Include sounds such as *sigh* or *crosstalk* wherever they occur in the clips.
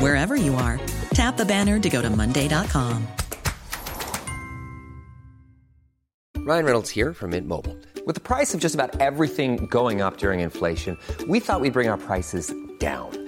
wherever you are. Tap the banner to go to Monday.com. Ryan Reynolds here from Mint Mobile. With the price of just about everything going up during inflation, we thought we'd bring our prices down.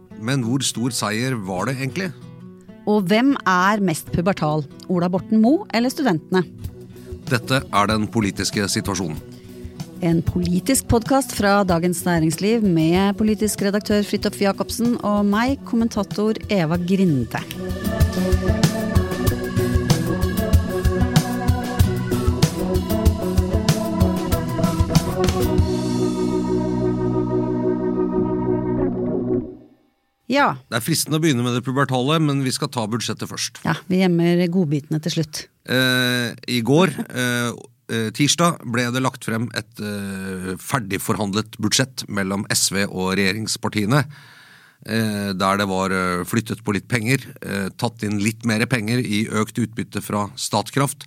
men hvor stor seier var det egentlig? Og hvem er mest pubertal? Ola Borten Moe eller studentene? Dette er den politiske situasjonen. En politisk podkast fra Dagens Næringsliv med politisk redaktør Fridtjof Jacobsen og meg, kommentator Eva Grinde. Ja, Det er fristende å begynne med det pubertale, men vi skal ta budsjettet først. ja, vi gjemmer godbitene til slutt. Eh, I går, eh, eh, tirsdag, ble det lagt frem et eh, ferdigforhandlet budsjett mellom SV og regjeringspartiene. Eh, der det var eh, flyttet på litt penger, tatt inn litt mer penger i økt utbytte fra Statkraft.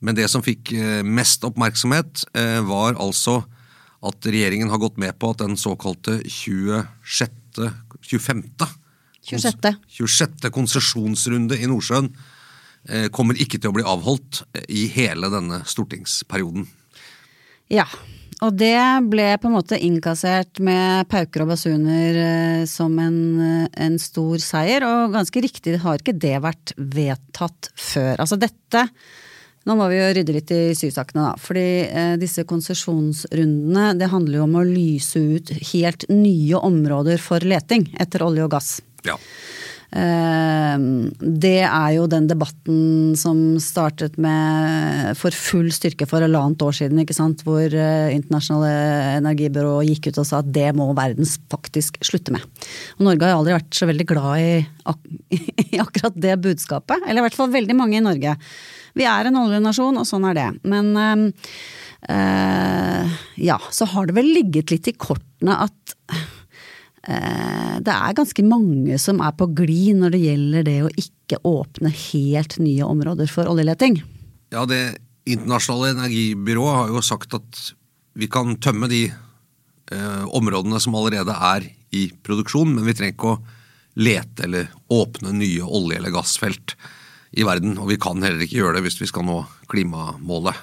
Men det som fikk mest oppmerksomhet, var altså at regjeringen har gått med på at den såkalte 26. 25. 26. 26. konsesjonsrunde i Nordsjøen eh, kommer ikke til å bli avholdt eh, i hele denne stortingsperioden. Ja, og det ble på en måte innkassert med pauker og basuner eh, som en, en stor seier, og ganske riktig har ikke det vært vedtatt før. Altså dette Nå må vi jo rydde litt i sysakene, da. Fordi eh, disse konsesjonsrundene, det handler jo om å lyse ut helt nye områder for leting etter olje og gass. Ja. Eh, Det er jo den debatten som startet med for full styrke for halvannet år siden, ikke sant? hvor eh, internasjonale energibyrå gikk ut og sa at det må verden faktisk slutte med. Og Norge har aldri vært så veldig glad i, ak *laughs* i akkurat det budskapet, eller i hvert fall veldig mange i Norge. Vi er en oljenasjon, og sånn er det. Men eh, ja, så har det vel ligget litt i kortene at Eh, det er ganske mange som er på glid når det gjelder det å ikke åpne helt nye områder for oljeleting. ja, Det internasjonale energibyrået har jo sagt at vi kan tømme de eh, områdene som allerede er i produksjon, men vi trenger ikke å lete eller åpne nye olje- eller gassfelt i verden. Og vi kan heller ikke gjøre det hvis vi skal nå klimamålet.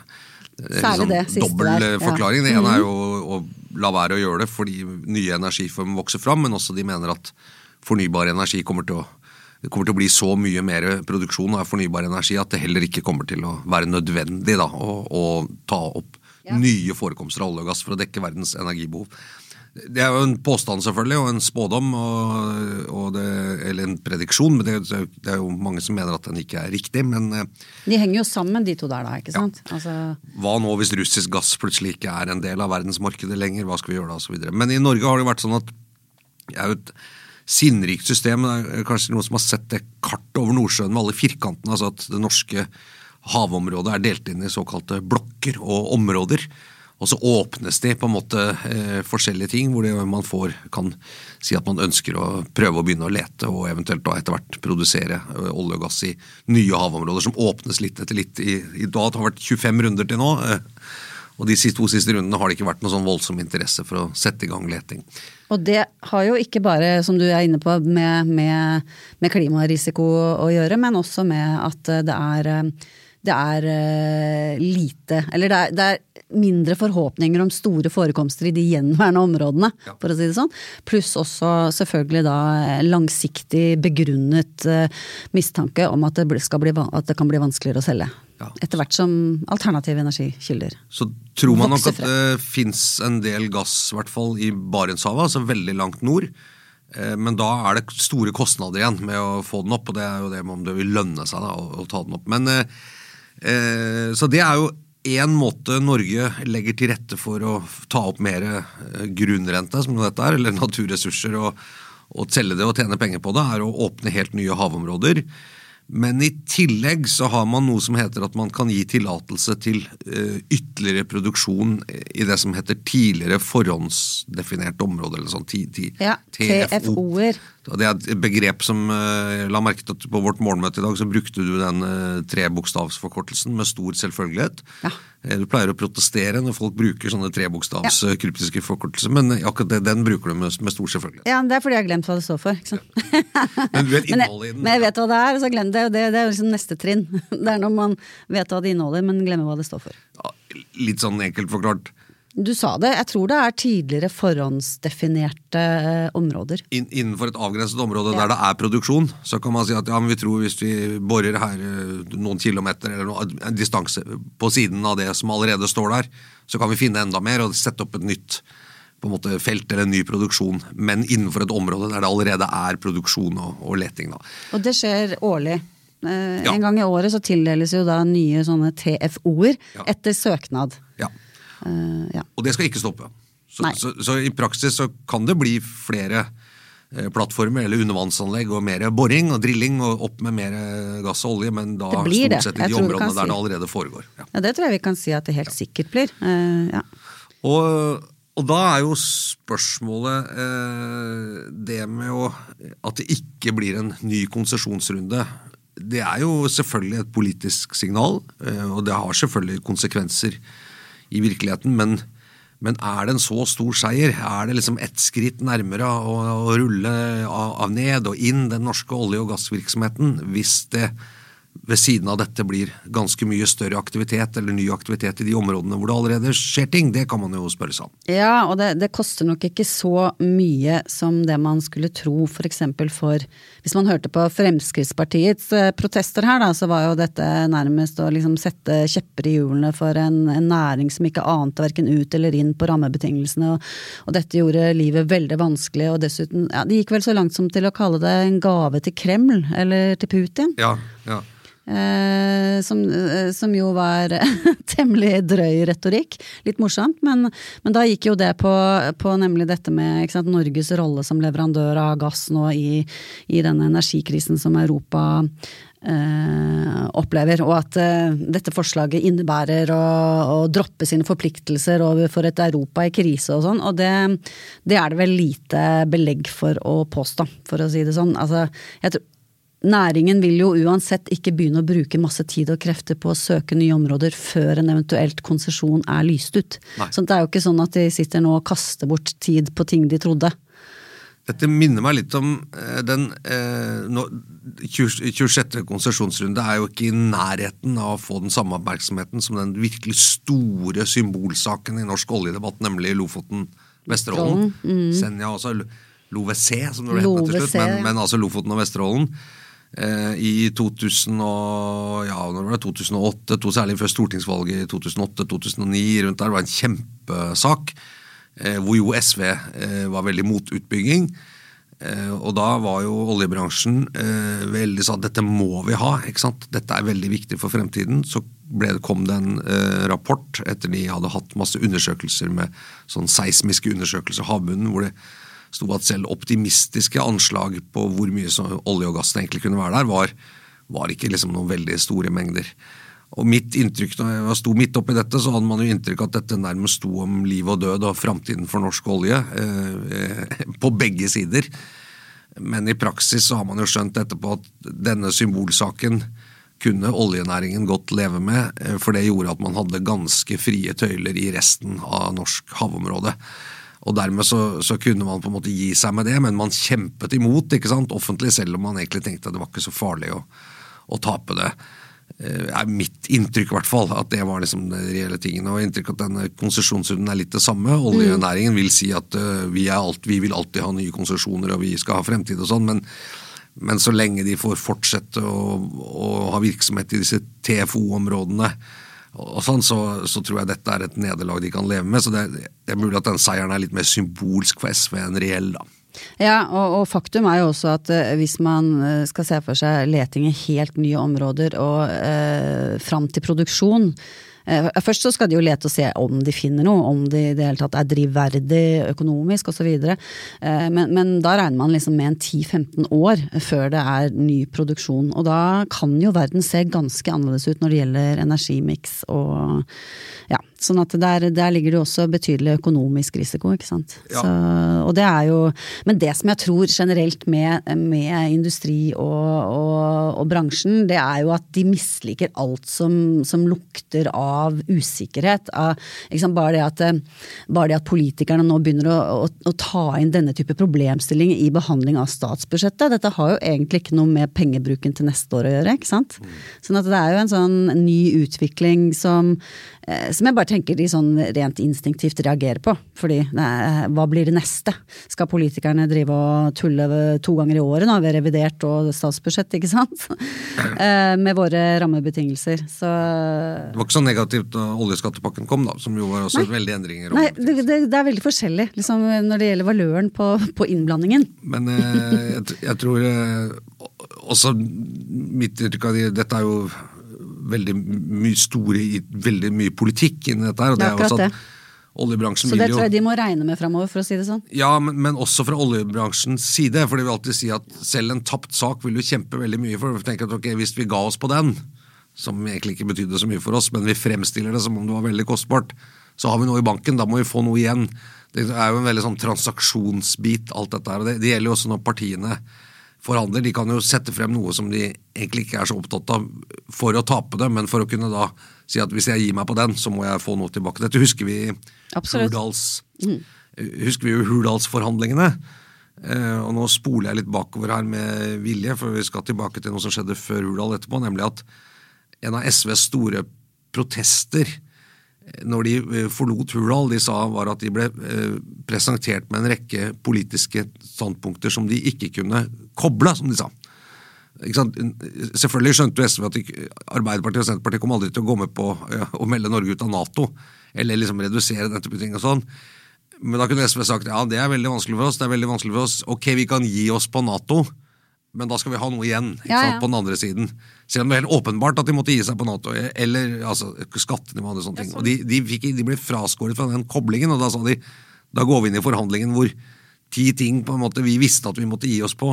Særlig liksom det siste dobbel der, forklaring. Det ene er jo å la være å gjøre det fordi nye energiformer vokser fram, men også de mener at fornybar energi kommer til å det kommer til å bli så mye mer produksjon av fornybar energi at det heller ikke kommer til å være nødvendig da, å, å ta opp nye forekomster av olje og gass for å dekke verdens energibehov. Det er jo en påstand selvfølgelig, og en spådom, og, og det, eller en prediksjon, men det, det er jo mange som mener at den ikke er riktig. Men eh, De henger jo sammen, de to der, da. ikke sant? Altså, hva nå hvis russisk gass plutselig ikke er en del av verdensmarkedet lenger? Hva skal vi gjøre da? Og så videre. Men i Norge har det vært sånn at det er jo et sinnrikt system. Det er kanskje noen som har sett det kartet over Nordsjøen med alle firkantene. altså At det norske havområdet er delt inn i såkalte blokker og områder. Og så åpnes de på en måte eh, forskjellige ting, hvor det, man får, kan si at man ønsker å prøve å begynne å lete, og eventuelt da etter hvert produsere eh, olje og gass i nye havområder, som åpnes litt etter litt. I, i dag det har vært 25 runder til nå, eh, og de to siste rundene har det ikke vært noe sånn voldsom interesse for å sette i gang leting. Og det har jo ikke bare, som du er inne på, med, med, med klimarisiko å gjøre, men også med at det er det er uh, lite Eller det er, det er, mindre forhåpninger om store forekomster i de gjenværende områdene, ja. for å si det sånn. Pluss også selvfølgelig da langsiktig begrunnet uh, mistanke om at det, bli, at det, kan bli vanskeligere å selge. Ja. Etter hvert som alternative energikilder Så tror man nok at det fins en del gass, i hvert fall i Barentshavet, altså veldig langt nord. Eh, men da er det store kostnader igjen med å få den opp, og det er jo det om det vil lønne seg da, å ta den opp. Men Eh, så det er jo én måte Norge legger til rette for å ta opp mer eh, grunnrente, som dette er, eller naturressurser, og, og selge det og tjene penger på det, er å åpne helt nye havområder. Men i tillegg så har man noe som heter at man kan gi tillatelse til uh, ytterligere produksjon i det som heter tidligere forhåndsdefinerte områder. eller sånn, ja, TFO-er. Det er et begrep som uh, la merke til at På vårt morgenmøte i dag så brukte du den uh, trebokstavsforkortelsen med stor selvfølgelighet. Ja. Eh, du pleier å protestere når folk bruker sånne trebokstavs ja. kryptiske forkortelser, men akkurat det, den bruker du med, med, stor selvfølgelighet. Ja, Det er fordi jeg har glemt hva det står for. Ja. Men du vet *laughs* innholdet i den? Men jeg vet hva det er, og så glemmer det. Det, det er liksom neste trinn. *laughs* Det er når man vet hva det inneholder, men glemmer hva det står for. Ja, litt sånn enkelt forklart. Du sa det. Jeg tror det er tidligere forhåndsdefinerte eh, områder. In, innenfor et avgrenset område ja. der det er produksjon, så kan man si at ja, men vi tror hvis vi borer her eh, noen kilometer eller noen, en distanse på siden av det som allerede står der, så kan vi finne enda mer og sette opp et nytt måte felt eller en ny produksjon, men innenfor et område der det allerede er produksjon og, og leting. Da. Og det skjer årlig? Eh, ja. En gang i året så tildeles jo da nye sånne TFO-er etter søknad. Uh, ja. Og det skal ikke stoppe. Så, så, så, i praksis så kan det bli flere eh, plattformer eller undervannsanlegg og mer boring og drilling og opp med mer gass og olje, men da stort sett i de områdene der det allerede foregår. Ja. ja. Det tror jeg vi kan si at det helt sikkert blir. Uh, ja. og, og, da er jo spørsmålet uh, det med å, at det ikke blir en ny konsesjonsrunde. Det er jo selvfølgelig et politisk signal, og det har selvfølgelig konsekvenser i virkeligheten. Men, men, er det en så stor seier? Er det liksom ett skritt nærmere å, å rulle av, av, ned og inn den norske olje- og gassvirksomheten hvis det ved siden av dette blir ganske mye større aktivitet eller ny aktivitet i de områdene hvor det allerede skjer ting? Det kan man jo spørre seg om. Ja, og det, det koster nok ikke så mye som det man skulle tro f.eks. for, for Hvis man hørte på Fremskrittspartiets eh, protester her, da, så var jo dette nærmest å liksom sette kjepper i hjulene for en, en, næring som ikke ante verken ut eller inn på rammebetingelsene. Og, og, dette gjorde livet veldig vanskelig, og dessuten ja, De gikk vel så langt som til å kalle det en gave til Kreml, eller til Putin. Ja, ja. Eh, som, eh, som, jo var *laughs* temmelig drøy retorikk. Litt morsomt, men, men, da gikk jo det på, på nemlig dette med sant, Norges rolle som leverandør av gass nå i, i denne energikrisen som Europa eh, opplever. Og at eh, dette forslaget innebærer å, å, droppe sine forpliktelser overfor et Europa i krise og sånn. Og det, det, er det vel lite belegg for å påstå, for å si det sånn. Altså, jeg tror Næringen vil jo uansett ikke begynne å bruke masse tid og krefter på å søke nye områder før en eventuelt konsesjon er lyst ut. Nei. Så det er jo ikke sånn at de sitter nå og kaster bort tid på ting de trodde. Dette minner meg litt om eh, den eh, no, 26. konsesjonsrunde er jo ikke i nærheten av å få den samme oppmerksomheten som den virkelig store symbolsaken i norsk oljedebatt, nemlig Lofoten-Vesterålen. Mm. Senja, altså LoVC, som det ble hett til slutt, men, men altså Lofoten og Vesterålen. Eh, I 2000 og, ja, når var det, 2008, to, særlig før stortingsvalget i 2008-2009, rundt der, det var en kjempesak. Eh, hvor jo SV eh, var veldig mot utbygging. Og da var jo oljebransjen veldig sånn dette må vi ha. ikke sant? Dette er veldig viktig for fremtiden. Så ble, kom det en rapport etter de hadde hatt masse undersøkelser med sånn seismiske undersøkelser av havbunnen, hvor det sto at selv optimistiske anslag på hvor mye olje og gass egentlig kunne være der, var, var ikke liksom noen veldig store mengder. Og mitt inntrykk når jeg sto midt oppi dette, så hadde man jo inntrykk at dette nærmest sto om liv og død og framtiden for norsk olje. Eh, på begge sider. Men i praksis så har man jo skjønt etterpå at denne symbolsaken kunne oljenæringen godt leve med, eh, for det gjorde at man hadde ganske frie tøyler i resten av norsk havområde. Og dermed så, så, kunne man på en måte gi seg med det, men man kjempet imot ikke sant, offentlig, selv om man egentlig tenkte at det var ikke så farlig å, å tape det. Eh, er mitt inntrykk, i hvert fall. At det var liksom den reelle tingene. Og inntrykk at denne konsesjonsrunden er litt det samme. Oljenæringen vil si at uh, vi, alt, vi, vil alltid ha nye konsesjoner og vi skal ha fremtid og sånn, men, men, så lenge de får fortsette å, å ha virksomhet i disse TFO-områdene, og sånn, så, så, tror jeg dette er et nederlag de kan leve med. Så det, det er mulig at den seieren er litt mer symbolsk for SV enn reell, da. Ja, og, og, faktum er jo også at uh, hvis man uh, skal se for seg leting i helt nye områder og uh, fram til produksjon Først så skal de jo lete og se om de finner noe, om de i det hele tatt er drivverdig økonomisk osv. Uh, men, men da regner man liksom med en 10-15 år før det er ny produksjon. Og da kan jo verden se ganske annerledes ut når det gjelder energimiks og ja, Sånn at der, der, ligger det jo også betydelig økonomisk risiko, ikke sant. Ja. Så, og det er jo Men det som jeg tror generelt med, med industri og, og, og, bransjen, det er jo at de misliker alt som, som lukter av usikkerhet. Av, bare, det at, bare, det at, politikerne nå begynner å, å, å, ta inn denne type problemstilling i behandling av statsbudsjettet. Dette har jo egentlig ikke noe med pengebruken til neste år å gjøre, ikke sant. Sånn at det er jo en sånn ny utvikling som, eh, som jeg bare tenker de sånn rent instinktivt reagerer på. Fordi nei, hva blir det neste? Skal politikerne drive og tulle to ganger i året nå ved revidert og statsbudsjett, ikke sant? *laughs* Eh, med våre rammebetingelser. Så Det var ikke så negativt da oljeskattepakken kom, da, som jo var også nei. veldig endringer. Nei, det, det, det, er veldig forskjellig liksom, når det gjelder valøren på, på innblandingen. Men eh, jeg, jeg, tror eh, også mitt inntrykk av Dette er jo veldig mye store veldig mye politikk inni dette her. og det er akkurat det. Oljebransjen så det tror jeg de må regne med framover, for å si det sånn? Ja, men, men, også fra oljebransjens side. For de vil alltid si at selv en tapt sak vil jo kjempe veldig mye for. for tenker at okay, Hvis vi ga oss på den, som egentlig ikke betydde så mye for oss, men vi fremstiller det som om det var veldig kostbart, så har vi noe i banken, da må vi få noe igjen. Det er jo en veldig sånn transaksjonsbit, alt dette her. og Det, det gjelder jo også når partiene forhandler. De kan jo sette frem noe som de egentlig ikke er så opptatt av for å tape det, men for å kunne da si at hvis jeg gir meg på den, så må jeg få noe tilbake. Dette husker vi Hurdals, mm. husker vi jo Hurdalsforhandlingene. Eh, og nå spoler jeg litt bakover her med vilje, for vi skal tilbake til noe som skjedde før Hurdal etterpå, nemlig at en av SVs store protester når de eh, forlot Hurdal, de sa var at de ble eh, presentert med en rekke politiske standpunkter som de ikke kunne koble, som de sa. Selvfølgelig skjønte jo SV at Arbeiderpartiet og Senterpartiet kom aldri til å gå med på å melde Norge ut av Nato, eller liksom redusere den type ting og sånn. Men da kunne SV sagt ja, det er veldig vanskelig for oss, det er veldig vanskelig for oss. Ok, vi kan gi oss på Nato, men da skal vi ha noe igjen ja, ja. på den andre siden. Selv om det er helt åpenbart at de måtte gi seg på Nato, eller altså, skattenivå og sånne ting. Og de, de, fikk, de, ble fraskåret fra den koblingen, og da sa de da går vi inn i forhandlingen hvor ti ting på en måte vi visste at vi måtte gi oss på,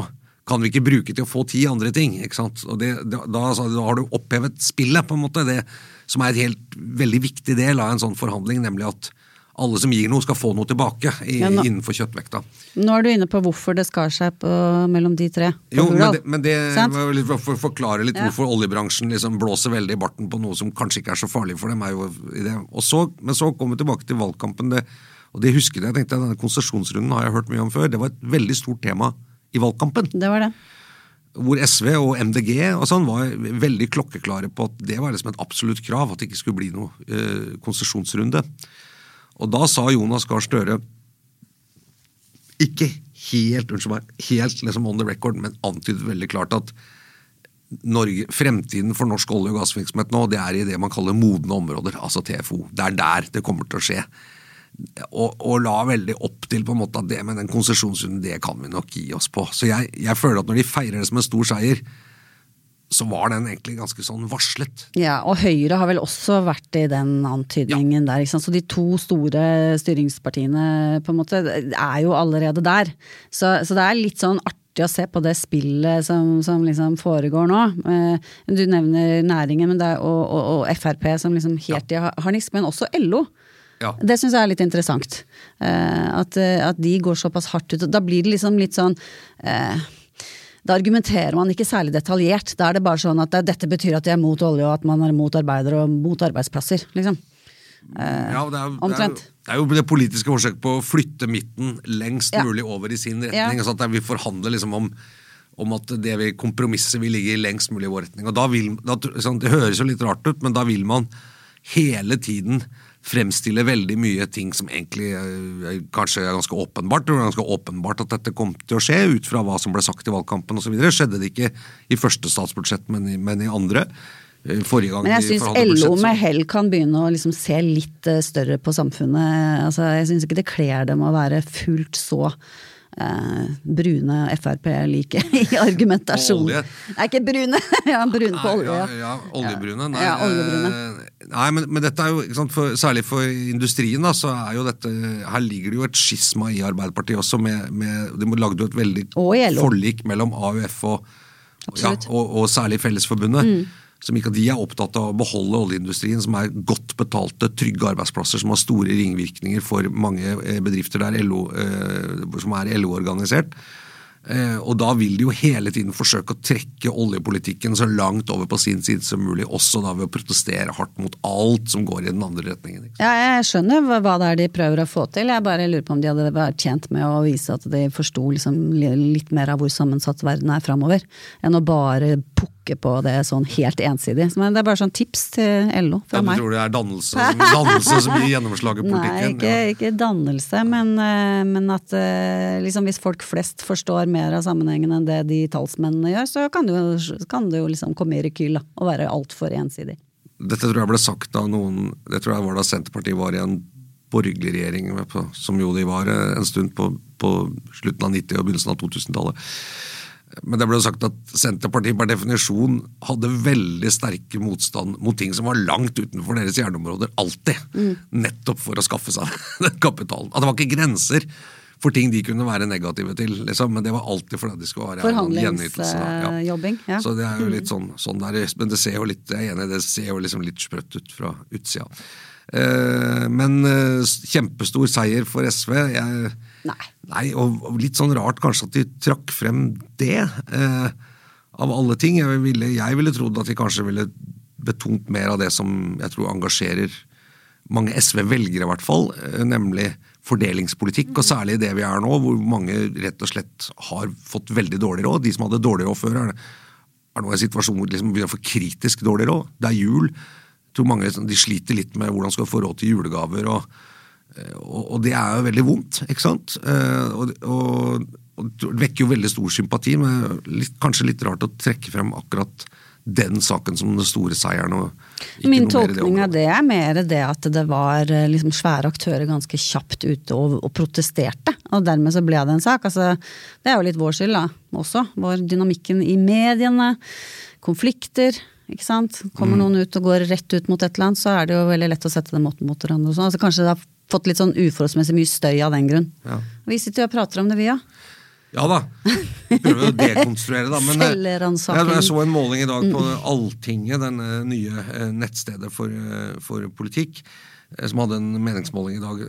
kan vi ikke bruke til å få ti andre ting. ikke sant? Og det, da, da, da, har du opphevet spillet, på en måte, det som er et helt veldig viktig del av en sånn forhandling, nemlig at alle som gir noe, skal få noe tilbake i, ja, nå, innenfor kjøttvekta. Nå er du inne på hvorfor det skar seg på, mellom de tre. Jo, men det, men det for forklare litt ja. hvorfor oljebransjen liksom blåser veldig i barten på noe som kanskje ikke er så farlig for dem. er jo i det. Så, men så kommer vi tilbake til valgkampen. Det, og det husker jeg, jeg tenkte Denne konsesjonsrunden har jeg hørt mye om før. Det var et veldig stort tema i valgkampen. Det var det. Hvor SV og MDG og sånn var veldig klokkeklare på at det var liksom et absolutt krav. At det ikke skulle bli noe eh, konsesjonsrunde. Og da sa Jonas Gahr Støre ikke helt unnskyld meg, helt liksom on the record, men antydet veldig klart at Norge, fremtiden for norsk olje- og gassvirksomhet nå, det er i det man kaller modne områder, altså TFO. Det er der det kommer til å skje. Og, og la veldig opp til på en måte at det med den konsesjonsrunden, det kan vi nok gi oss på. Så jeg, jeg føler at når de feirer det som en stor seier, så var den egentlig ganske sånn varslet. Ja, og Høyre har vel også vært i den antydningen ja. der. Ikke sant? Så de to store styringspartiene på en måte er jo allerede der. Så, så det er litt sånn artig å se på det spillet som, som liksom foregår nå. Eh, du nevner næringen er, og, og, og Frp som liksom helt i harnisk, men også LO. Ja. Det syns jeg er litt interessant. Eh, at, eh, at de går såpass hardt ut. Da blir det liksom litt sånn eh, da argumenterer man ikke særlig detaljert. Da er det bare sånn at det, dette betyr at de er mot olje, og at man er mot arbeidere og mot arbeidsplasser. liksom. Eh, Ja, det er, omtrent. det er jo det politiske forsøket på å flytte midten lengst Ja. mulig over i sin retning. Ja. sånn at vi forhandler liksom om, om at det vi kompromisset vil ligge lengst mulig i vår retning. Og da vil, da, sånn, Det høres jo litt rart ut, men da vil man hele tiden fremstille veldig mye ting som egentlig eh, kanskje er ganske åpenbart. Det var ganske åpenbart at dette kom til å skje, ut fra hva som ble sagt i valgkampen osv. Skjedde det ikke i første statsbudsjett, men i, men i andre. Eh, Forrige gang Men jeg syns LO med hell kan begynne å liksom se litt eh, større på samfunnet. Altså, jeg syns ikke det kler dem å være fullt så eh, brune Frp-like *laughs* i argumentasjon. Olje. Nei, ikke brune! *laughs* ja, brune på olje. Ja, Ja. oljebrune. Nei, Ja, oljebrune. eh, nei men, men dette er jo, sant, for, særlig for industrien, da, så er jo dette Her ligger det jo et skisma i Arbeiderpartiet også, med, med De lagde jo et veldig Og forlik mellom AUF og, ja, og, og særlig Fellesforbundet. Mm. Som ikke De er opptatt av å beholde oljeindustrien, som er godt betalte, trygge arbeidsplasser som har store ringvirkninger for mange eh, bedrifter der LO, eh, som er LO-organisert. Eh, og da vil de jo hele tiden forsøke å trekke oljepolitikken så langt over på sin side som mulig, også da ved å protestere hardt mot alt som går i den andre retningen. Ja, jeg skjønner hva det er de prøver å få til. Jeg bare lurer på om de hadde vært tjent med å vise at de forsto liksom litt mer av hvor sammensatt verden er framover, enn å bare pukke på det sånn helt ensidig. Men det er bare sånn tips til LO fra Ja, du tror det er dannelse, som- dannelse som gir gjennomslag i *laughs* Nei, politikken? ikke, Ja. ikke dannelse, men, eh, men at eh, liksom hvis folk flest forstår mer av sammenhengen enn det de talsmennene gjør, så kan det jo, kan det jo liksom komme i rekyl da, og være altfor ensidig. Dette tror jeg ble sagt av noen Det tror jeg var da Senterpartiet var i en borgerlig regjering, som jo de var eh, en stund på, på slutten av 90- og begynnelsen av 2000-tallet. Men det ble jo sagt at Senterpartiet per definisjon hadde veldig sterke motstand mot ting som var langt utenfor deres hjerneområder, alltid. Nettopp for å skaffe seg *laughs* den kapitalen. At det var ikke grenser for ting de kunne være negative til, liksom, men det var alltid fordi det skulle være gjenytelse. ja. Ja. Så det er jo litt sånn, sånn der, men det ser jo litt, jeg er enig, det ser jo liksom litt sprøtt ut fra utsida. Eh, men eh, kjempestor seier for SV. Jeg, Nei. Nei, og, og litt sånn rart kanskje at de trakk frem det, eh, av alle ting. Jeg ville, jeg ville trodd at de kanskje ville betont mer av det som jeg tror engasjerer mange SV-velgere, i hvert fall, eh, nemlig fordelingspolitikk, og særlig det vi er nå, hvor mange rett og slett har fått veldig dårlig råd. De som hadde dårlig råd før, er, nå i en situasjon hvor de liksom begynner å få kritisk dårlig råd. Det er jul. Jeg tror mange de sliter litt med hvordan skal få råd til julegaver. og og, det er jo veldig vondt, ikke sant? Eh, og, og, og det vekker jo veldig stor sympati, men litt, kanskje litt rart å trekke frem akkurat den saken som den store seieren. Min tolkning av det er mer det at det var eh, liksom svære aktører ganske kjapt ute og, og protesterte, og dermed så ble det en sak. Altså, det er jo litt vår skyld da, også. Vår dynamikken i mediene, konflikter. Ikke sant? Kommer Mm. noen ut og går rett ut mot et eller annet, så er det jo veldig lett å sette dem opp mot hverandre. Og sånn. altså, kanskje det har fått litt sånn uforholdsmessig mye støy av den grunn. Ja. Vi sitter jo og prater om det, vi òg. Ja da. Prøver å dekonstruere, da. Men eh, jeg, jeg så en måling i dag på Alltinget, den eh, nye eh, nettstedet for, for politikk, som hadde en meningsmåling i dag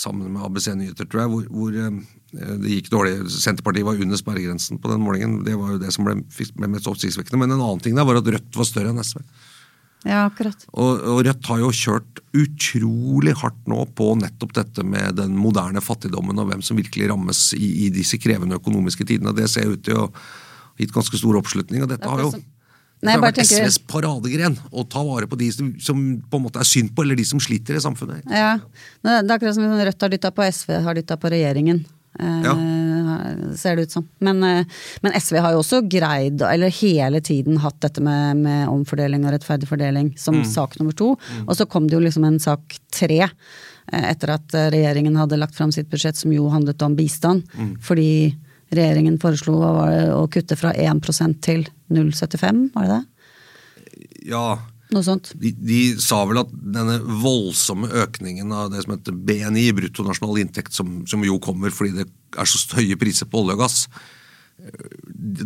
sammen med ABC Nyheter, tror jeg, hvor, hvor det gikk dårlig. Senterpartiet var under sperregrensen på den målingen. Det var jo det som ble, ble mest oppsiktsvekkende. Men en annen ting der var at Rødt var større enn SV. Ja, akkurat. Og, og Rødt har jo kjørt utrolig hardt nå på nettopp dette med den moderne fattigdommen og hvem som virkelig rammes i, i disse krevende økonomiske tidene. Det ser ut til å ha gitt ganske stor oppslutning, og dette Det har jo som- Nei, jeg har vært tenker- SVs paradegren. Å ta vare på de som, som på en måte er synd på, eller de som sliter i samfunnet. Ja, det det er akkurat som Rødt har dytta på SV, har dytta på regjeringen. Eh, Ser det ut som. Men, eh, men SV har jo også greid, eller hele tiden hatt dette med, med omfordeling og rettferdig fordeling som sak nummer to. Og så kom det jo liksom en sak tre. eh, Etter at regjeringen hadde lagt fram sitt budsjett som jo handlet om bistand. Fordi regjeringen foreslo å kutte fra 1% til 0,75, var det det? Ja. De, de sa vel at denne voldsomme økningen av det som heter BNI, bruttonasjonal inntekt, som, som jo kommer fordi det er så høye priser på olje og gass,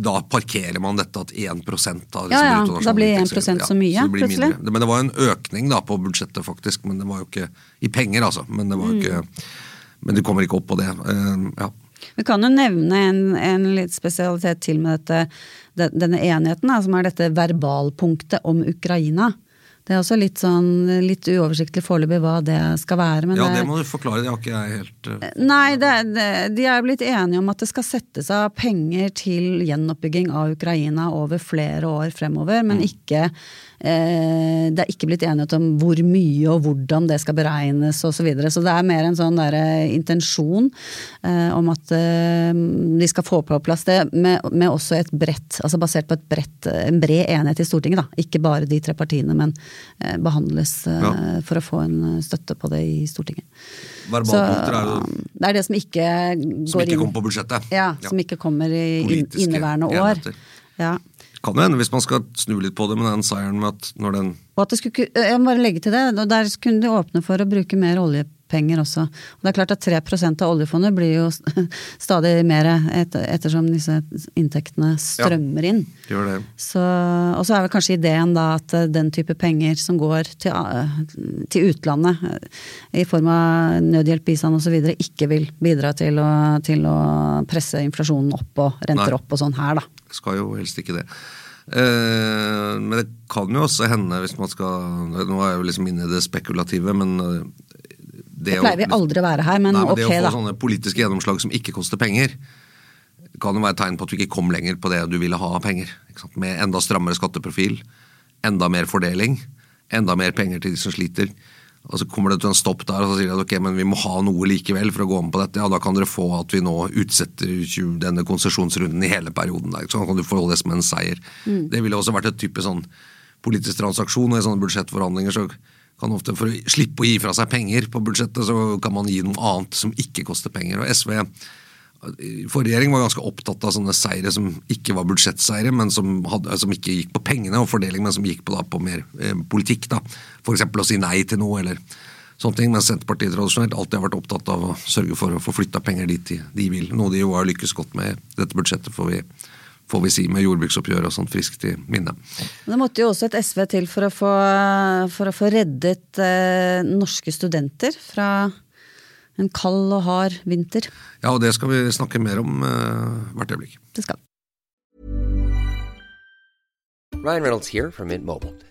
da parkerer man dette at 1% av liksom, ja, ja, Da blir 1 så mye, så plutselig. Mindre. Men det var en økning da på budsjettet, faktisk. Men det var jo ikke i penger, altså. Men det, var jo ikke, men det kommer ikke opp på det. Uh, ja. Vi kan jo nevne en, en litt spesialitet til med dette, denne enigheten, da, som er dette verbalpunktet om Ukraina. Det er også litt sånn litt uoversiktlig foreløpig hva det skal være. ja, det, må du forklare, det har ikke jeg helt uh, Nei, det, det, de er blitt enige om at det skal settes av penger til gjenoppbygging av Ukraina over flere år fremover, men mm. ikke eh, Det er ikke blitt enighet om hvor mye og hvordan det skal beregnes osv. Så, videre. så det er mer en sånn der, eh, intensjon eh, om at eh, de skal få på plass det med, med også et bredt, altså basert på et bredt, en bred enighet i Stortinget. da, Ikke bare de tre partiene, men Eh, behandles eh, ja. for å få en eh, støtte på det i Stortinget. Verbalpunkter er Det er det som ikke går Som ikke kommer på budsjettet? Ja, som ja. ikke kommer i Politiske inneværende år. Ja. Kan hende, hvis man skal snu litt på det med den seieren med at når den Og at det skulle, Jeg må bare legge til det, der kunne de åpne for å bruke mer olje penger også. Og det er klart at 3% av oljefondet blir jo *laughs* stadig mer et, ettersom disse inntektene strømmer inn. Ja, gjør det. Så, og så er vel kanskje ideen da at den type penger som går til, til utlandet i form av nødhjelp, bistand osv. ikke vil bidra til å, til å, presse inflasjonen opp og renter Nei. opp og sånn her, da. Skal jo helst ikke det. Eh, men det kan jo også hende, hvis man skal Nå er jeg jo liksom inne i det spekulative, men det, det pleier vi aldri å være her, men, nei, men ok, da. Det å få sånne politiske gjennomslag som ikke koster penger, kan jo være tegn på at du ikke kom lenger på det du ville ha av penger. Med enda strammere skatteprofil, enda mer fordeling, enda mer penger til de som sliter. Og så kommer det til en stopp der, og så sier de at ok, men vi må ha noe likevel for å gå om på dette. Ja, da kan dere få at vi nå utsetter denne konsesjonsrunden i hele perioden. Der, så kan du få det som en seier. Mm. Det ville også vært et type sånn politisk transaksjon, og i sånne budsjettforhandlinger så kan ofte For å slippe å gi fra seg penger på budsjettet, så kan man gi noe annet som ikke koster penger. Og SV Forrige regjering var ganske opptatt av sånne seire som ikke var budsjettseire, men som, hadde, som ikke gikk på pengene og fordeling, men som gikk på, da, på mer eh, politikk. da. F.eks. å si nei til noe, eller sånne ting. Mens Senterpartiet tradisjonelt alltid har vært opptatt av å sørge for å få flytta penger dit de vil. Noe de jo har lykkes godt med i dette budsjettet, får vi får vi si, med jordbruksoppgjør og sånt friskt i minne. Det måtte jo også et SV til for å få, for å få reddet eh, norske studenter fra en kald og hard vinter. Ja, og det skal vi snakke mer om eh, hvert øyeblikk. Det skal Ryan Reynolds her fra Mint Mobile.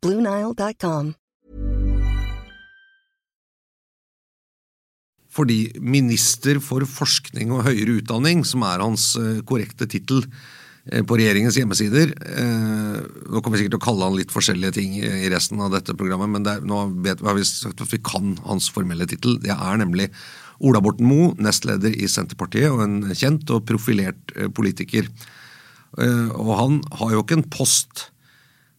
BlueNile.com. Fordi minister for forskning og høyere utdanning, som er hans eh, korrekte tittel eh, på regjeringens hjemmesider eh, Nå kommer vi sikkert til å kalle han litt forskjellige ting i resten av dette programmet, men er, nå vet, har vi sagt at vi kan hans formelle tittel. Det er nemlig Ola Borten Moe, nestleder i Senterpartiet og en kjent og profilert politiker. Og han har jo ikke en post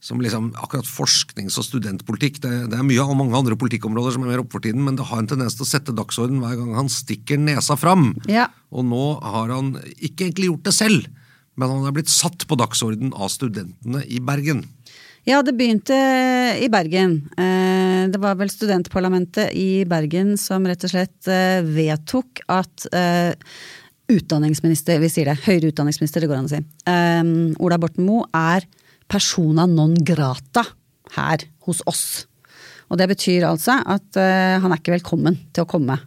som liksom akkurat forsknings- og studentpolitikk. Det, det, er mye av mange andre politikkområder som er mer opp for tiden, men det har en tendens til å sette dagsorden hver gang han stikker nesa fram. Ja. Og nå har han ikke egentlig gjort det selv, men han er blitt satt på dagsorden av studentene i Bergen. Ja, det begynte i Bergen. Eh, det var vel studentparlamentet i Bergen som rett og slett eh, vedtok at eh, utdanningsminister, vi sier det, høyere utdanningsminister, det går an å si, Ola Borten Moe er persona non grata her hos oss. Og det betyr altså at uh, han er ikke velkommen til å komme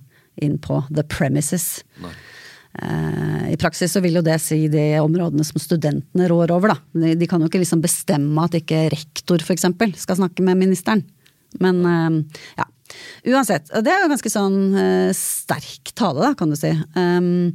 inn på the premises. eh, I praksis så vil jo det si de områdene som studentene rår over, da. De, de kan jo ikke liksom bestemme at ikke rektor f.eks. skal snakke med ministeren. Men eh, ja. Uansett. Det er jo ganske sånn sterk tale, da, kan du si. Um,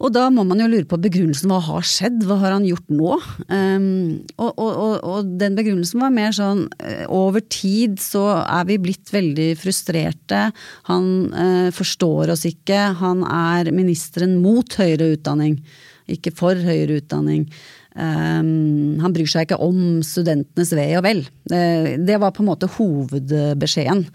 og da må man jo lure på begrunnelsen. Hva har skjedd? Hva har han gjort nå? Um, og, og, og, den begrunnelsen var mer sånn uh, over tid så er vi blitt veldig frustrerte. Han uh, forstår oss ikke. Han er ministeren mot høyere utdanning, ikke for høyere utdanning. Um, han bryr seg ikke om studentenes ve og vel. Uh, det var på en måte hovedbeskjeden.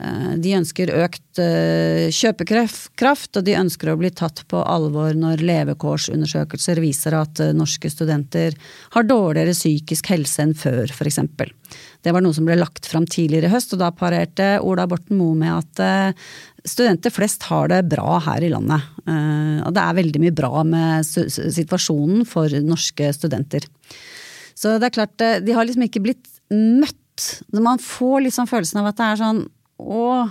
Uh, de ønsker økt uh, kjøpekraft, og de ønsker å bli tatt på alvor når levekårsundersøkelser viser at norske studenter har dårligere psykisk helse enn før, f.eks. Det var noe som ble lagt fram tidligere i høst, og da parerte Ola Borten Moe med at studenter flest har det bra her i landet. Eh, og det er veldig mye bra med situasjonen for norske studenter. Så det er klart, eh, de har liksom ikke blitt møtt. Man får liksom følelsen av at det er sånn Å,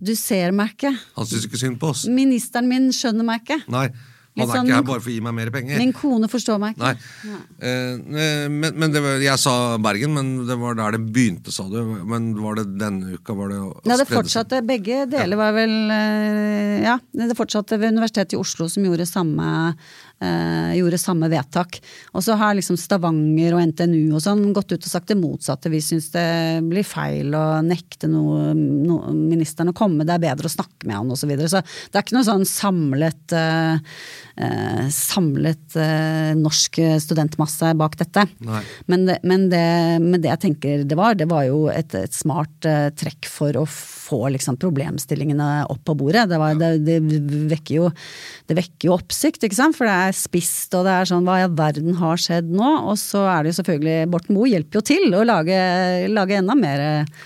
du ser meg ikke. Han syns ikke synd på oss. Ministeren min skjønner meg ikke. Nei. Han er sånn, ikke her bare for å gi meg mer penger. Min kone forstår meg ikke. Nei. Eh, men, men var, jeg sa Bergen, men det var der det begynte, sa du. Men var det denne uka? Var det Nei, det fortsatte. Begge deler var vel eh, Ja, det fortsatte ved Universitetet i Oslo, som gjorde samme eh, gjorde samme vedtak. Og så har liksom Stavanger og NTNU og sånn gått ut og sagt det motsatte. Vi syns det blir feil å nekte noe, no, ministeren å komme, det er bedre å snakke med han osv. Så, videre. så det er ikke noe sånn samlet, eh, eh samlet eh, norsk studentmasse bak dette. Men, det, men, det, men det, jeg tenker det var, det var jo et, et smart eh, trekk for å få liksom, problemstillingene opp på bordet. Det, var, det, det, vekker jo, det vekker jo oppsikt, ikke sant. For det er spist, og det er sånn hva i all verden har skjedd nå? Og så er det jo selvfølgelig Borten Moe hjelper jo til å lage, lage enda mer eh,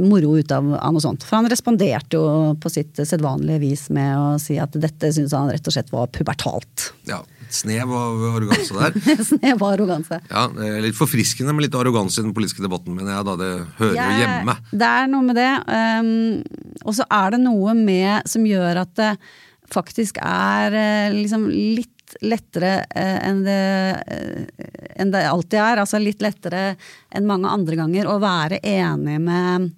moro ut av, av, noe sånt. For han responderte jo på sitt sedvanlige vis med å si at dette syns han rett og slett var pubertalt. Ja, Snev av arroganse der. *laughs* snev av arroganse. Ja, Litt forfriskende med litt arroganse i den politiske debatten, men jeg, da, det hører jo hjemme. Det er noe med det. Um, og så er det noe med som gjør at det faktisk er uh, liksom litt lettere uh, enn det, uh, enn det alltid er. Altså litt lettere enn mange andre ganger å være enig med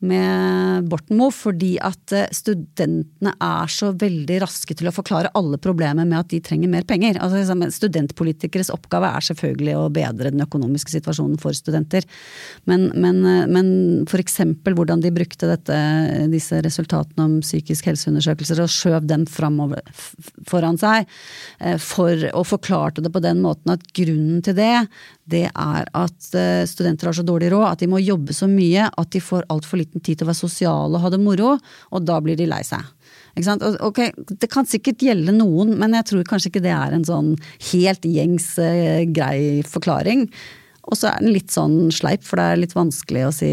med Borten Moe, fordi at eh, studentene er så veldig raske til å forklare alle problemer med at de trenger mer penger. Altså, liksom, studentpolitikeres oppgave er selvfølgelig å bedre den økonomiske situasjonen for studenter. Men, men, eh, men f.eks. hvordan de brukte dette, disse resultatene om psykisk helseundersøkelser og skjøv dem framover foran seg, eh, for, og forklarte det på den måten at grunnen til det, det er at studenter har så dårlig råd at de må jobbe så mye at de får altfor lite liten tid til å være sosiale og ha det moro, og da blir de lei seg. Ok, Det kan sikkert gjelde noen, men jeg tror kanskje ikke det er en sånn helt gjengs eh, grei forklaring. Og så er den litt sånn sleip, for det er litt vanskelig å si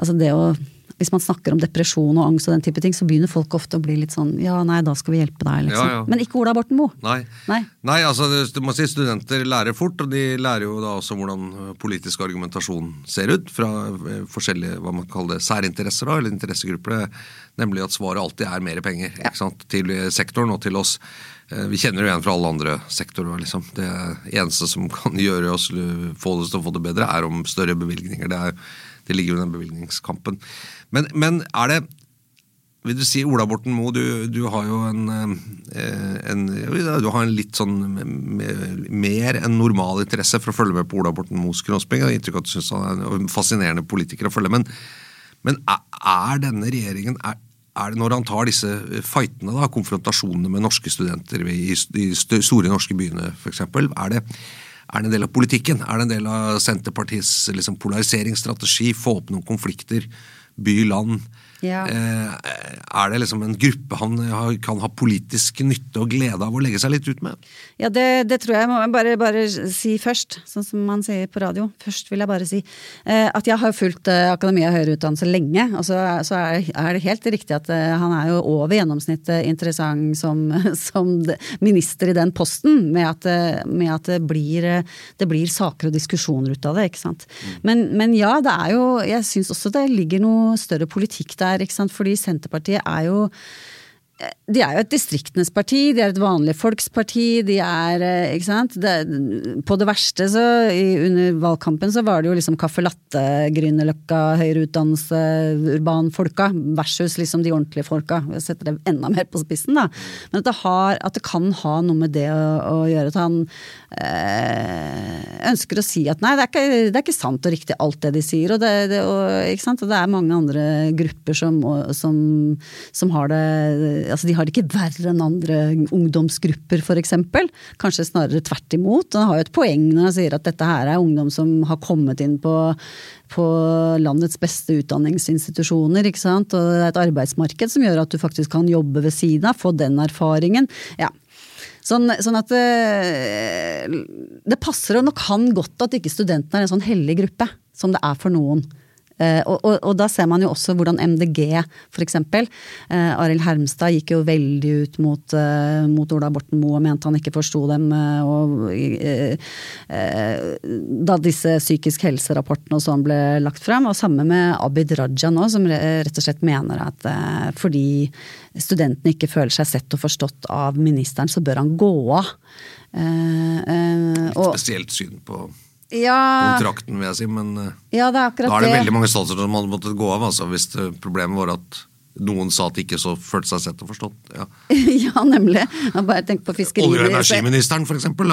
Altså det å hvis man snakker om depresjon og angst og den type ting, så begynner folk ofte å bli litt sånn ja, nei, da skal vi hjelpe deg, liksom. Ja, ja. Men ikke Ola Borten Moe. Nei. nei. nei. altså du må si studenter lærer fort, og de lærer jo da også hvordan øh, politisk argumentasjon ser ut. Fra øh, forskjellige hva man kaller det, særinteresser, da, eller interessegrupper. Nemlig at svaret alltid er mer penger ikke sant? til sektoren og til oss. Øh, vi kjenner jo igjen fra alle andre sektorer. Liksom. Det eneste som kan *laughs* gjøre oss få det til å få det bedre, er om større bevilgninger. Det, er, det ligger jo i den bevilgningskampen. Men, men, er det vil du si, Ola Borten Moe, du, du, har jo en, eh, en, Du har en litt sånn mer enn normal interesse for å følge med på Ola Borten Moes kroppsbygging. Jeg har inntrykk av at du syns han er en fascinerende politiker å følge. Men, men er denne regjeringen er, er, det Når han tar disse fightene, da, konfrontasjonene med norske studenter i de store norske byene f.eks., er er det en del av politikken? Er det en del av Senterpartiets liksom, polariseringsstrategi? Få opp noen konflikter? By, land. Ja. Eh, er det liksom en gruppe han kan ha politisk nytte og glede av å legge seg litt ut med? Ja, det, det tror jeg må bare, bare si først, sånn som man sier på radio. Først vil jeg bare si eh, at jeg har fulgt eh, Akademia høyere utdannelse lenge. og så, så er, er, det helt riktig at han er jo over gjennomsnittet interessant som, *laughs* som minister i den posten, med at, med at det, blir, det, blir, saker og diskusjoner ut av det. ikke sant? Mm. Men, men ja, det er jo Jeg syns også det ligger noe større politikk der. Ikke sant? Fordi Senterpartiet er jo de er jo et distriktenes parti, de er et vanlig folks parti, de er eh, Ikke sant. Det, på det verste, så i, under valgkampen, så var det jo liksom caffè latte, Grünerløkka, høyere utdannelse, urbanfolka versus liksom de ordentlige folka. Jeg setter det enda mer på spissen, da. Men at det, har, at det kan ha noe med det å, å gjøre. At han ønsker å si at nei, det er, ikke, det er ikke sant og riktig alt det de sier. Og det, det, og, og det er mange andre grupper som, som, som har det altså De har det ikke verre enn andre ungdomsgrupper, f.eks. Kanskje snarere tvert imot. Han har jo et poeng når han sier at dette her er ungdom som har kommet inn på, på landets beste utdanningsinstitusjoner. ikke sant? Og det er et arbeidsmarked som gjør at du faktisk kan jobbe ved siden av, få den erfaringen. Ja, Sånn, sånn, at det, det passer nok han godt at ikke studentene er en sånn hellig gruppe, som det er for noen. Uh, og, og, og, da ser man jo også hvordan MDG, f.eks. Eh, Arild Hermstad gikk jo veldig ut mot, eh, mot Ola Borten Moe og mente han ikke forsto dem. og Da disse psykisk helse-rapportene og sånn ble lagt frem. Og samme med Abid Raja nå, som rett og slett mener at fordi studentene ikke føler seg sett og forstått av ministeren, så bør han gå av. Et spesielt syn på ja, kontrakten, vil jeg si. Men ja, da er det, det veldig mange statsråder som hadde måttet gå av altså, hvis problemet var at noen sa at de ikke så følte seg sett og forstått. Ja, *laughs* ja nemlig. Jeg bare tenk på fiskeri... Olje- og energiministeren, for eksempel,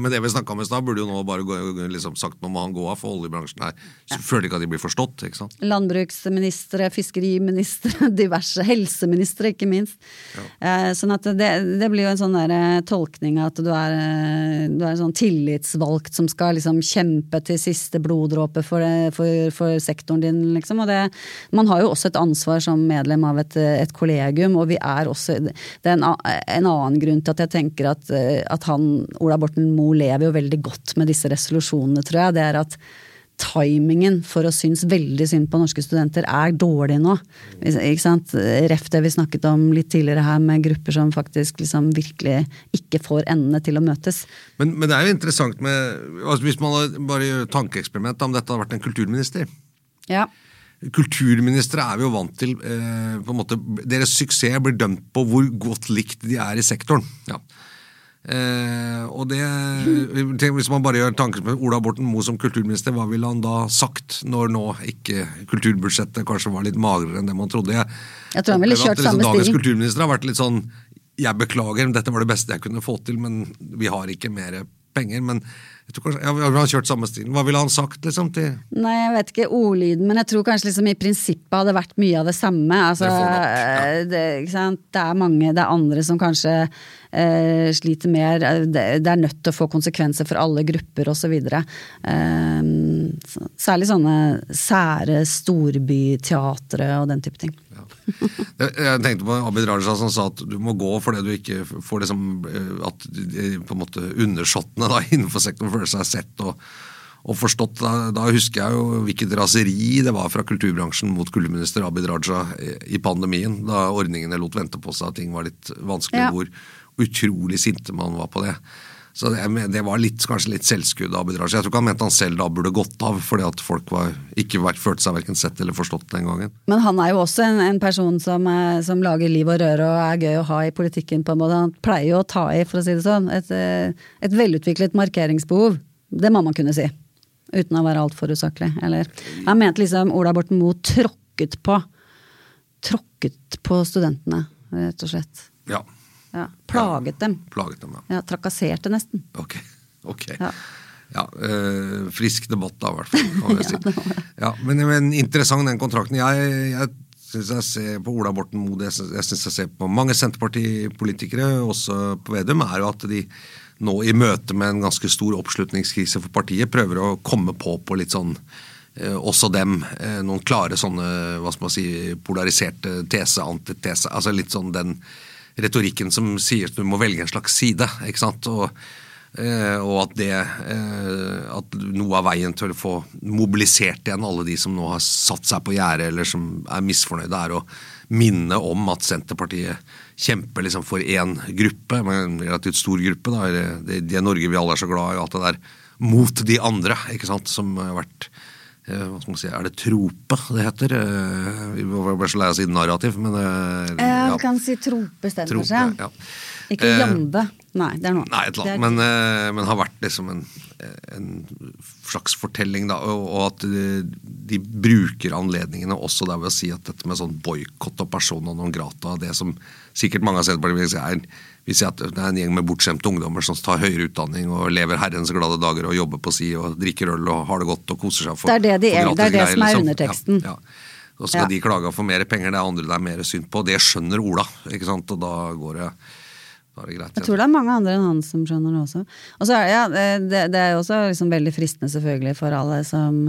med det vi snakka om i stad, burde jo nå bare gå, liksom sagt nå må han gå av, for oljebransjen her ja. føler ikke at de blir forstått. ikke sant? Landbruksministre, fiskeriministre, *laughs* diverse helseministre, ikke minst. Ja. Eh, sånn at det, det, blir jo en sånn der eh, tolkning at du er, eh, du er sånn tillitsvalgt som skal liksom kjempe til siste bloddråpe for, for, for, sektoren din, liksom. Og det, man har jo også et ansvar som medlem medlem av et, et kollegium, og vi er også Det er en, en annen grunn til at jeg tenker at, at han, Ola Borten Moe, lever jo veldig godt med disse resolusjonene, tror jeg. Det er at timingen for å synes veldig synd på norske studenter er dårlig nå. Ikke sant? Ref det vi snakket om litt tidligere her, med grupper som faktisk liksom virkelig ikke får endene til å møtes. Men, men det er jo interessant med altså Hvis man bare gjør tankeeksperiment om dette hadde vært en kulturminister. Ja. Kulturministre er vi jo vant til eh, på en måte, Deres suksess blir dømt på hvor godt likt de er i sektoren. Ja. Eh, og det, Hvis man bare gjør tanken på Ola Borten Moe som kulturminister, hva ville han da sagt når nå ikke kulturbudsjettet kanskje var litt magrere enn det man trodde? Jeg, jeg tror han ville kjørt liksom, samme stil. Dagens kulturminister har vært litt sånn Jeg beklager, dette var det beste jeg kunne få til, men vi har ikke mer penger. men jeg tror kanskje, ja, Vi har kjørt samme stilen. Hva ville han sagt liksom til Nei, jeg vet ikke ordlyden, men jeg tror kanskje liksom i prinsippet hadde vært mye av det samme. Altså, det, nok, ja. det, det, er mange, det er andre som kanskje eh, sliter mer. Det, det, er nødt til å få konsekvenser for alle grupper osv. Eh, særlig sånne sære storbyteatre og den type ting. Jeg tenkte på Abid Raja som sa at du må gå fordi du ikke får liksom som At på en måte undersåttene *laughs* innenfor sektoren føler seg sett og, og forstått. Da, da, husker jeg jo hvilket raseri det var fra kulturbransjen mot kulturminister Abid Raja i pandemien. Da ordningene lot vente på seg, at ting var litt vanskelig. Ja. Hvor utrolig sinte man var på det. Så det, det, var litt, kanskje litt selvskudd av Abid Raja. Jeg tror ikke han mente han selv da burde gått av, fordi at folk var, ikke var, følte seg verken sett eller forstått den gangen. Men han er jo også en, en person som, som, lager liv og røre og er gøy å ha i politikken på en måte. Han pleier jo å ta i, for å si det sånn. Et, eh, et velutviklet markeringsbehov. Det må man kunne si. Uten å være altfor usaklig. Eller Han mente liksom Ola Borten Moe tråkket på. Tråkket på studentene, rett og slett. Ja. Ja, plaget dem. Plaget dem, ja. ja trakasserte nesten. Ok. *laughs* ok. Ja. Ja, øh, Frisk debatt, da, i hvert fall. *laughs* Si. ja, men, men, interessant, den kontrakten. Jeg, jeg synes jeg ser på Ola Borten Moe, jeg syns jeg ser på mange Senterpartipolitikere, også på Vedum, er jo at de nå i møte med en ganske stor oppslutningskrise for partiet prøver å komme på på litt sånn eh, også dem. Eh, noen klare sånne hva skal man si, polariserte tese, antitese. Altså litt sånn den retorikken som sier at du må velge en slags side. ikke sant? Og, eh, og at, det, eh, at noe av veien til å få mobilisert igjen alle de som nå har satt seg på gjerdet eller som er misfornøyde, er å minne om at Senterpartiet kjemper liksom for én gruppe, en relativt stor gruppe. Da. Det, det Norge vi alle er så glad i, og alt det der, mot de andre, ikke sant, som har vært si, Er det trope det heter? Eh, Vi bare så lei av å si narrativ, men eh, ja, kan si trope istedenfor, ja. Ikke Eh, jambe. Nei, det er noe Nei, annet. Men, eh, men har vært liksom en, en slags fortelling, da. Og, og at de, bruker anledningene også der ved å si at dette med sånn boikott og persona non grata, det som sikkert mange av Senterpartiet vil si er vi sier at det er en gjeng med bortskjemte ungdommer som tar høyere utdanning og lever herrens glade dager og jobber på si og drikker øl og har det godt og koser seg for Det er det de er- det er det som er liksom. underteksten. Ja, ja. Og så skal Ja. de klage for mer penger, det er andre det er mer synd på. Det skjønner Ola, ikke sant? og da går det, det greit. Jeg tror det er mange andre enn han som skjønner det også. Og så er det, ja, det, det er jo også liksom veldig fristende selvfølgelig for alle som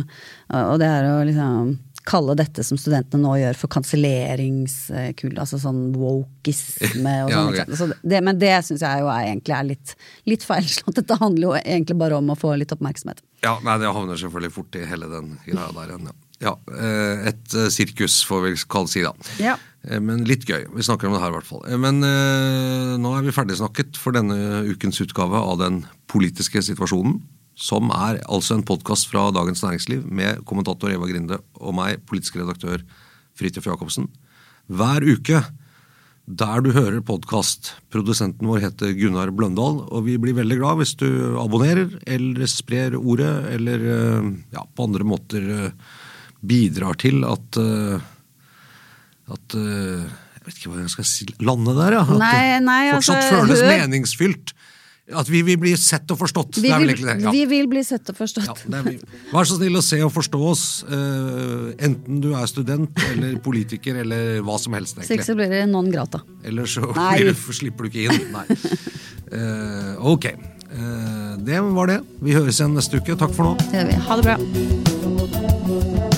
Og det er å liksom kalle dette som studentene nå gjør for kanselleringskull, altså sånn wokeisme og *laughs* Ja, sånn. ok. ikke? Så det, men det syns jeg jo er, egentlig er litt, litt feilslått. Dette handler jo egentlig bare om å få litt oppmerksomhet. Ja, nei, det havner selvfølgelig fort i hele den greia der igjen, ja. ja. eh, Et eh, sirkus, får vi kalle si da. Ja. Eh, Men litt gøy. Vi snakker om det her i hvert fall. Eh, Men eh, nå er vi ferdigsnakket for denne ukens utgave av Den politiske situasjonen. Som er altså en podkast fra Dagens Næringsliv med kommentator Eva Grinde og meg, politisk redaktør Fridtjof Jacobsen. Hver uke der du hører podkast. Produsenten vår heter Gunnar Bløndal, og vi blir veldig glad hvis du abonnerer eller sprer ordet, eller eh, ja, på andre måter bidrar til at eh, at eh, Jeg vet ikke hva jeg skal si Lande der, ja. At Nei, det fortsatt altså, føles hør- meningsfylt. At vi vil bli sett og forstått. Vi vil, egentlig det. Ja. vi vil bli sett og forstått. Ja, er. Vær så snill å se og forstå oss, uh, enten du er student eller politiker eller hva som helst. Så ikke så blir det non grata. Eller så du, slipper du ikke inn. Nei. Uh, ok. Uh, det var det. Vi høres igjen neste uke. Takk for nå. Det vi. Ha det bra.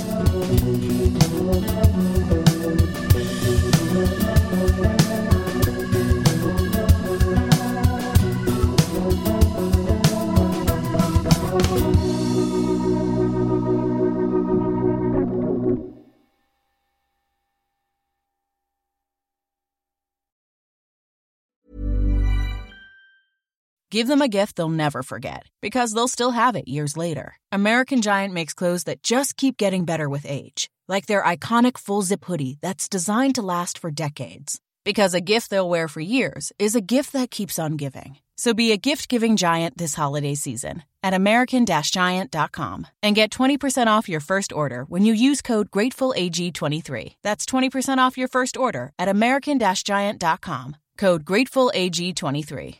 Give them a gift they'll never forget because they'll still have it years later. American Giant makes clothes that just keep getting better with age, like their iconic full zip hoodie that's designed to last for decades. Because a gift they'll wear for years is a gift that keeps on giving. So be a gift giving giant this holiday season at American Giant.com and get 20% off your first order when you use code GratefulAG23. That's 20% off your first order at American Giant.com. Code GratefulAG23.